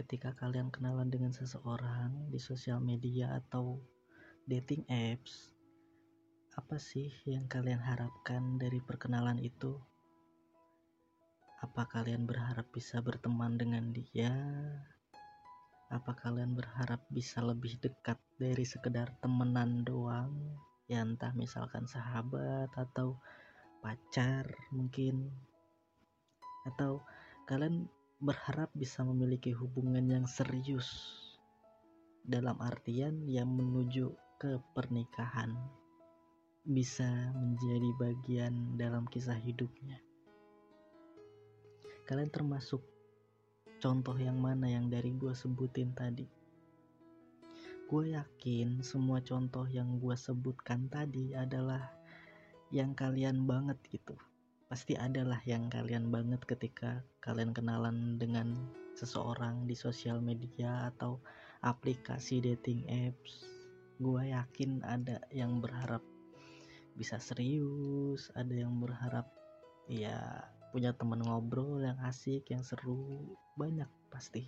ketika kalian kenalan dengan seseorang di sosial media atau dating apps, apa sih yang kalian harapkan dari perkenalan itu? Apa kalian berharap bisa berteman dengan dia? Apa kalian berharap bisa lebih dekat dari sekedar temenan doang? Ya entah misalkan sahabat atau pacar mungkin. Atau kalian berharap bisa memiliki hubungan yang serius dalam artian yang menuju ke pernikahan bisa menjadi bagian dalam kisah hidupnya. Kalian termasuk contoh yang mana yang dari gue sebutin tadi? Gue yakin semua contoh yang gue sebutkan tadi adalah yang kalian banget gitu pasti adalah yang kalian banget ketika kalian kenalan dengan seseorang di sosial media atau aplikasi dating apps. Gue yakin ada yang berharap bisa serius ada yang berharap ya punya teman ngobrol yang asik yang seru banyak pasti.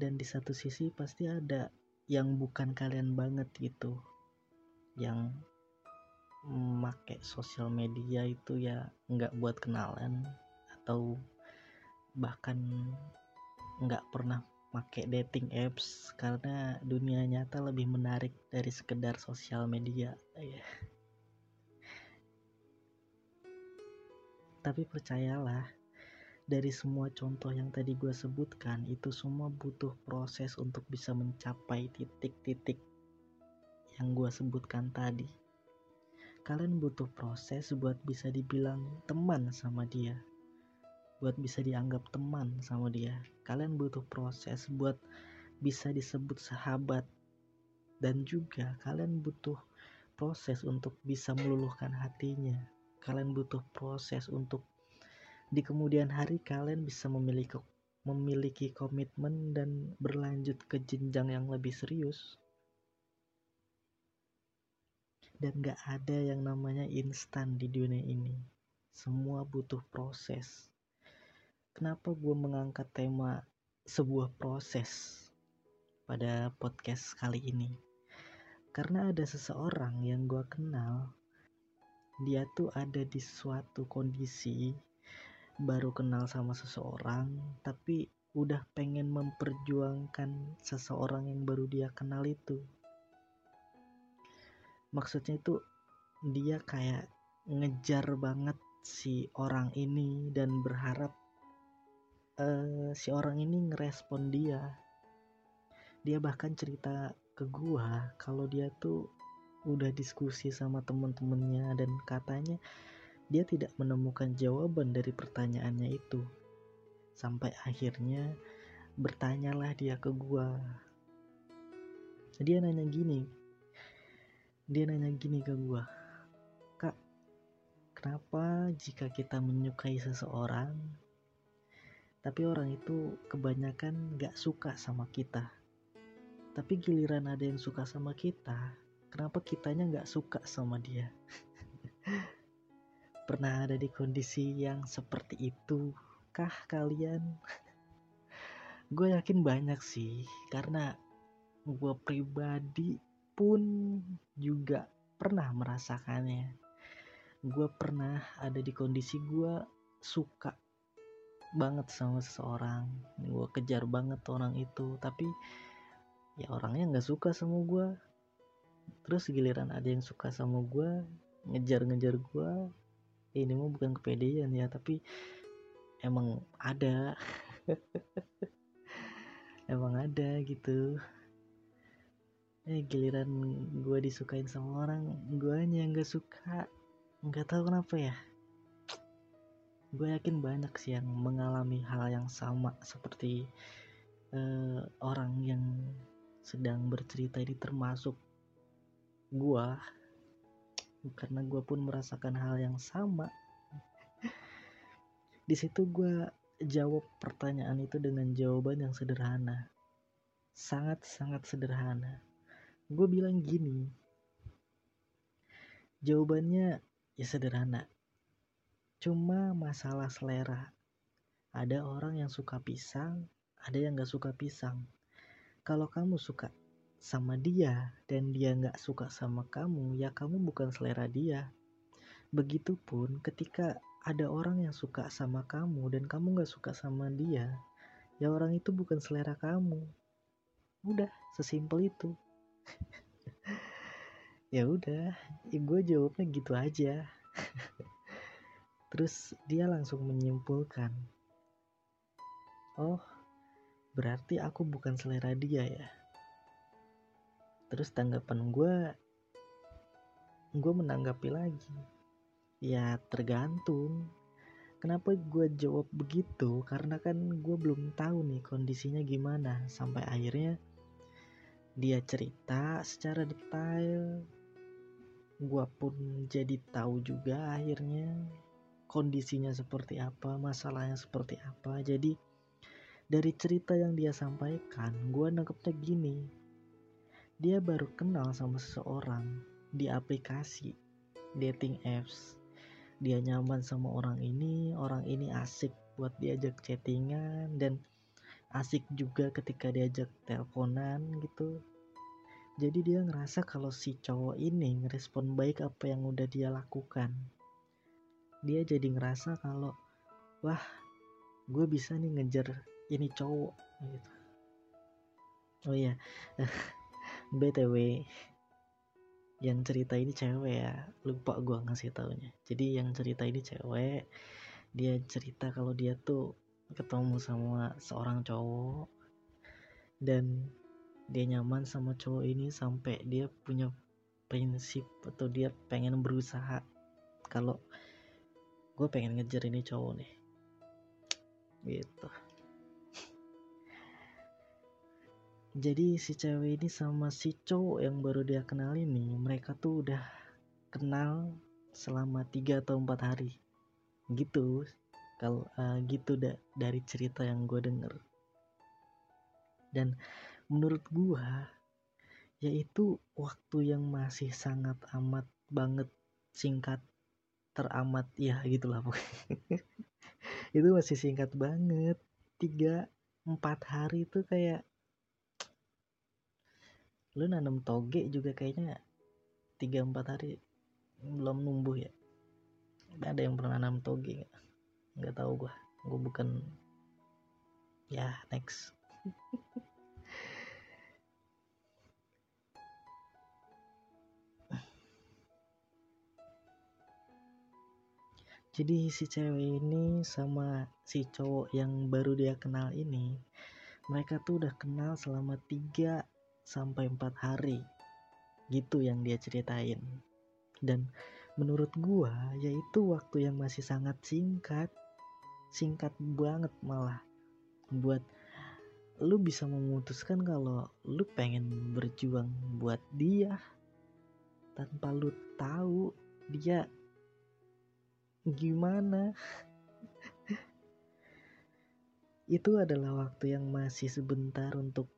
Dan di satu sisi pasti ada yang bukan kalian banget gitu yang make sosial media itu ya nggak buat kenalan atau bahkan nggak pernah make dating apps karena dunia nyata lebih menarik dari sekedar sosial media ya. Tapi percayalah, dari semua contoh yang tadi gue sebutkan, itu semua butuh proses untuk bisa mencapai titik-titik yang gue sebutkan tadi kalian butuh proses buat bisa dibilang teman sama dia. Buat bisa dianggap teman sama dia. Kalian butuh proses buat bisa disebut sahabat. Dan juga kalian butuh proses untuk bisa meluluhkan hatinya. Kalian butuh proses untuk di kemudian hari kalian bisa memiliki memiliki komitmen dan berlanjut ke jenjang yang lebih serius dan gak ada yang namanya instan di dunia ini. Semua butuh proses. Kenapa gue mengangkat tema sebuah proses pada podcast kali ini? Karena ada seseorang yang gue kenal dia tuh ada di suatu kondisi baru kenal sama seseorang tapi udah pengen memperjuangkan seseorang yang baru dia kenal itu maksudnya itu dia kayak ngejar banget si orang ini dan berharap uh, si orang ini ngerespon dia. Dia bahkan cerita ke gua kalau dia tuh udah diskusi sama temen-temennya dan katanya dia tidak menemukan jawaban dari pertanyaannya itu. Sampai akhirnya bertanyalah dia ke gua. Dia nanya gini dia nanya gini ke gue kak kenapa jika kita menyukai seseorang tapi orang itu kebanyakan gak suka sama kita? Tapi giliran ada yang suka sama kita kenapa kitanya gak suka sama dia? Pernah ada di kondisi yang seperti itu kah kalian? Gue yakin banyak sih karena gue pribadi pun juga pernah merasakannya. Gue pernah ada di kondisi gue suka banget sama seseorang. Gue kejar banget orang itu tapi ya orangnya nggak suka sama gue terus giliran ada yang suka sama gue ngejar-ngejar gue ini mah bukan kepedean ya tapi emang ada. Emang ada gitu eh giliran gue disukain sama orang gue hanya nggak suka. Nggak tahu kenapa ya. Gue yakin banyak sih yang mengalami hal yang sama seperti uh, orang yang sedang bercerita ini termasuk gue karena gue pun merasakan hal yang sama. Di situ gue jawab pertanyaan itu dengan jawaban yang sederhana. Sangat sangat sederhana gue bilang gini. Jawabannya ya sederhana. Cuma masalah selera. Ada orang yang suka pisang ada yang gak suka pisang. Kalau kamu suka sama dia dan dia gak suka sama kamu ya kamu bukan selera dia. Begitupun ketika ada orang yang suka sama kamu dan kamu gak suka sama dia ya orang itu bukan selera kamu. Udah sesimpel itu ya udah ya gue jawabnya gitu aja. Terus dia langsung menyimpulkan oh berarti aku bukan selera dia ya? Terus tanggapan gue gue menanggapi lagi. Ya tergantung. Kenapa gue jawab begitu? Karena kan gue belum tahu nih kondisinya gimana. Sampai akhirnya dia cerita secara detail. Gue pun jadi tahu juga akhirnya kondisinya seperti apa masalahnya seperti apa. Jadi dari cerita yang dia sampaikan gue nangkepnya gini. Dia baru kenal sama seseorang di aplikasi dating apps. Dia nyaman sama orang ini orang ini asik buat diajak chattingan dan asik juga ketika diajak teleponan gitu. Jadi dia ngerasa kalau si cowok ini ngerespon baik apa yang udah dia lakukan. Dia jadi ngerasa kalau wah gue bisa nih ngejar ini cowok gitu. Oh iya btw yang cerita ini cewek ya. Lupa gue ngasih taunya. Jadi yang cerita ini cewek dia cerita kalau dia tuh ketemu sama seorang cowok dan dia nyaman sama cowok ini sampai dia punya prinsip atau dia pengen berusaha. Kalau gue pengen ngejar ini cowok nih. Gitu. Jadi si cewek ini sama si cowok yang baru dia kenal ini mereka tuh udah kenal selama tiga atau empat hari. Gitu kalau uh, gitu da dari cerita yang gue denger. Dan menurut gue yaitu waktu yang masih sangat amat banget singkat teramat ya gitulah pokoknya. Itu masih singkat banget tiga empat hari itu kayak lu nanam toge juga kayaknya tiga empat hari belum numbuh ya. Ada yang pernah nanam toge gak? Nggak tahu gue gue bukan ya next. Jadi si cewek ini sama si cowok yang baru dia kenal ini mereka tuh udah kenal selama 3 sampai 4 hari. Gitu yang dia ceritain. Dan menurut gua yaitu waktu yang masih sangat singkat singkat banget malah. Buat lu bisa memutuskan kalau lu pengen berjuang buat dia tanpa lu tahu dia gimana. Itu adalah waktu yang masih sebentar untuk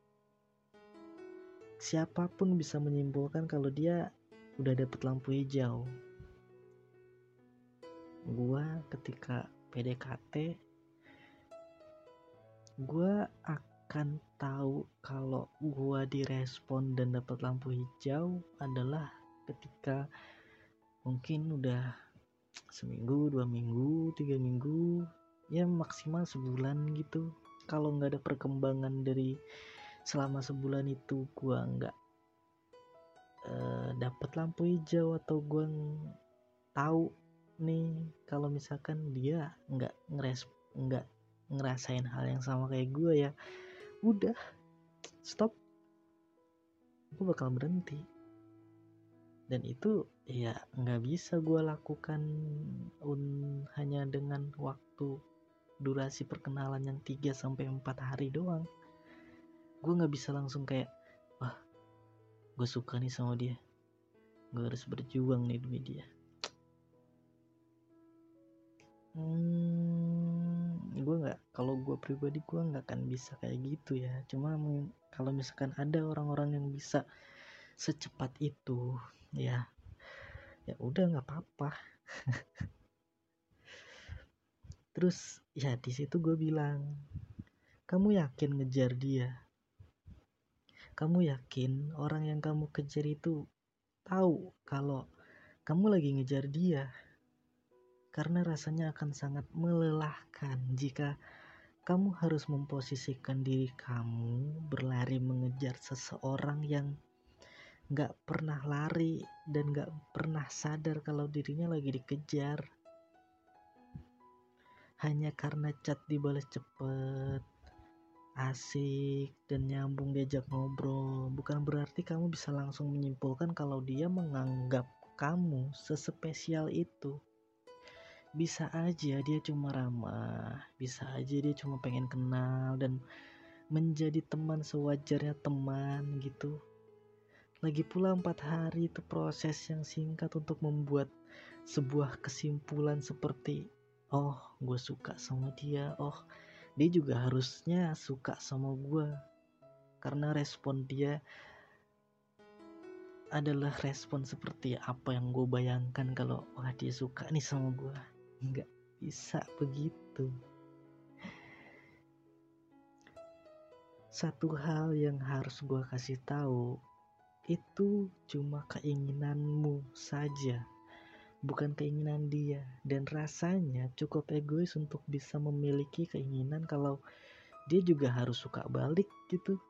siapa pun bisa menyimpulkan kalau dia udah dapet lampu hijau gua ketika PDKT gue akan tahu kalau gue direspon dan dapat lampu hijau adalah ketika mungkin udah seminggu dua minggu tiga minggu ya maksimal sebulan gitu. Kalau nggak ada perkembangan dari selama sebulan itu gue nggak uh, dapat lampu hijau atau gue tahu nih kalau misalkan dia nggak ngeres nggak ngerasain hal yang sama kayak gue ya udah stop. Gue bakal berhenti. Dan itu ya nggak bisa gue lakukan un, hanya dengan waktu durasi perkenalan yang 3 sampai empat hari doang. Gue nggak bisa langsung kayak wah gue suka nih sama dia. Gue harus berjuang nih demi dia hmm, gue nggak kalau gue pribadi gue nggak akan bisa kayak gitu ya. Cuma kalau misalkan ada orang-orang yang bisa secepat itu ya ya udah nggak apa-apa. Terus ya di situ gue bilang kamu yakin ngejar dia? Kamu yakin orang yang kamu kejar itu tahu kalau kamu lagi ngejar dia karena rasanya akan sangat melelahkan. Jika kamu harus memposisikan diri kamu berlari mengejar seseorang yang gak pernah lari dan gak pernah sadar kalau dirinya lagi dikejar hanya karena cat dibalas cepet asik dan nyambung diajak ngobrol bukan berarti kamu bisa langsung menyimpulkan kalau dia menganggap kamu sespesial itu bisa aja dia cuma ramah, bisa aja dia cuma pengen kenal dan menjadi teman sewajarnya teman gitu. Lagi pula empat hari itu proses yang singkat untuk membuat sebuah kesimpulan seperti oh gue suka sama dia, oh dia juga harusnya suka sama gue karena respon dia adalah respon seperti apa yang gue bayangkan kalau wah dia suka nih sama gue nggak bisa begitu. Satu hal yang harus gue kasih tahu itu cuma keinginanmu saja bukan keinginan dia. Dan rasanya cukup egois untuk bisa memiliki keinginan kalau dia juga harus suka balik gitu.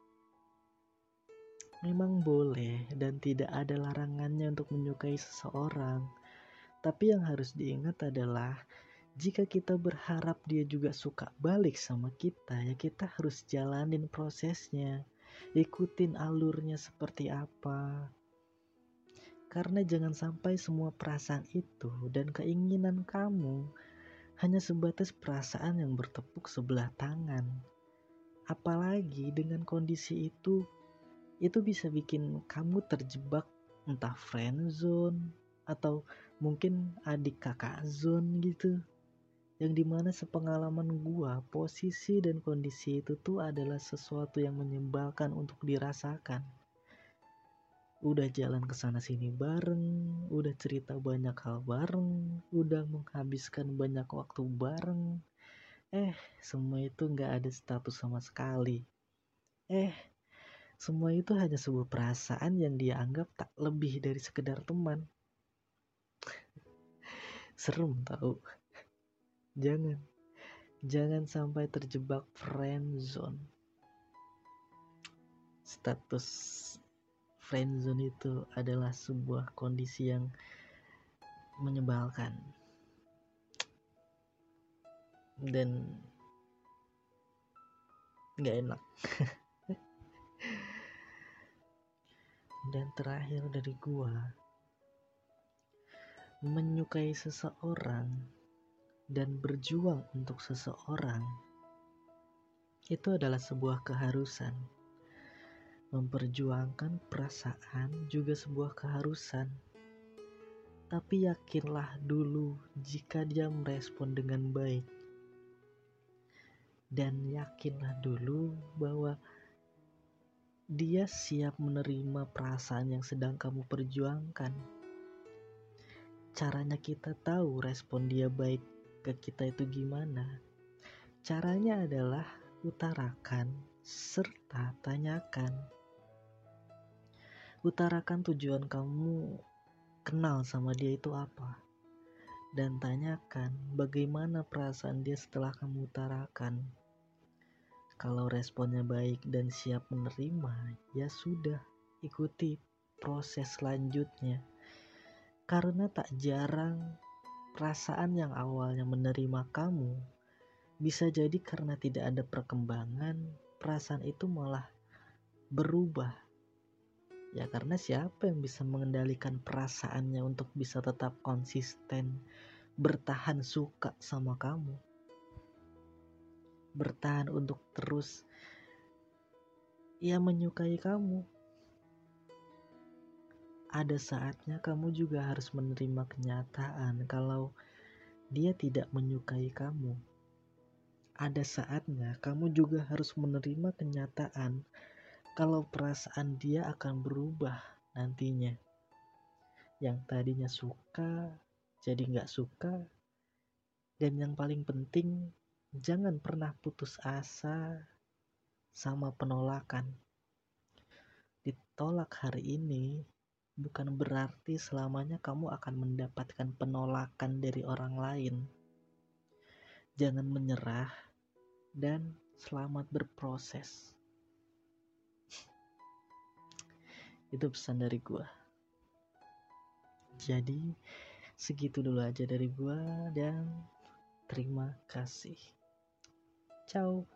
Memang boleh dan tidak ada larangannya untuk menyukai seseorang tapi yang harus diingat adalah jika kita berharap dia juga suka balik sama kita, ya kita harus jalanin prosesnya, ikutin alurnya seperti apa. Karena jangan sampai semua perasaan itu dan keinginan kamu hanya sebatas perasaan yang bertepuk sebelah tangan. Apalagi dengan kondisi itu, itu bisa bikin kamu terjebak entah friend zone atau mungkin adik kakak zone gitu yang di mana sepengalaman gua posisi dan kondisi itu tuh adalah sesuatu yang menyebalkan untuk dirasakan udah jalan ke sana sini bareng, udah cerita banyak hal bareng, udah menghabiskan banyak waktu bareng. Eh, semua itu nggak ada status sama sekali. Eh, semua itu hanya sebuah perasaan yang dia anggap tak lebih dari sekedar teman serem tau. Jangan. Jangan sampai terjebak friend zone. Status friend zone itu adalah sebuah kondisi yang menyebalkan. Dan nggak enak. Dan terakhir dari gua menyukai seseorang dan berjuang untuk seseorang itu adalah sebuah keharusan. Memperjuangkan perasaan juga sebuah keharusan. Tapi yakinlah dulu jika dia merespon dengan baik. Dan yakinlah dulu bahwa dia siap menerima perasaan yang sedang kamu perjuangkan caranya kita tahu respon dia baik ke kita itu gimana. Caranya adalah utarakan serta tanyakan. Utarakan tujuan kamu kenal sama dia itu apa. Dan tanyakan bagaimana perasaan dia setelah kamu utarakan. Kalau responnya baik dan siap menerima, ya sudah, ikuti proses selanjutnya karena tak jarang perasaan yang awalnya menerima kamu bisa jadi karena tidak ada perkembangan, perasaan itu malah berubah. Ya karena siapa yang bisa mengendalikan perasaannya untuk bisa tetap konsisten bertahan suka sama kamu. Bertahan untuk terus ia menyukai kamu ada saatnya kamu juga harus menerima kenyataan kalau dia tidak menyukai kamu. Ada saatnya kamu juga harus menerima kenyataan kalau perasaan dia akan berubah nantinya. Yang tadinya suka jadi nggak suka, dan yang paling penting jangan pernah putus asa sama penolakan ditolak hari ini bukan berarti selamanya kamu akan mendapatkan penolakan dari orang lain. Jangan menyerah dan selamat berproses. Itu pesan dari gua. Jadi segitu dulu aja dari gua dan terima kasih. Ciao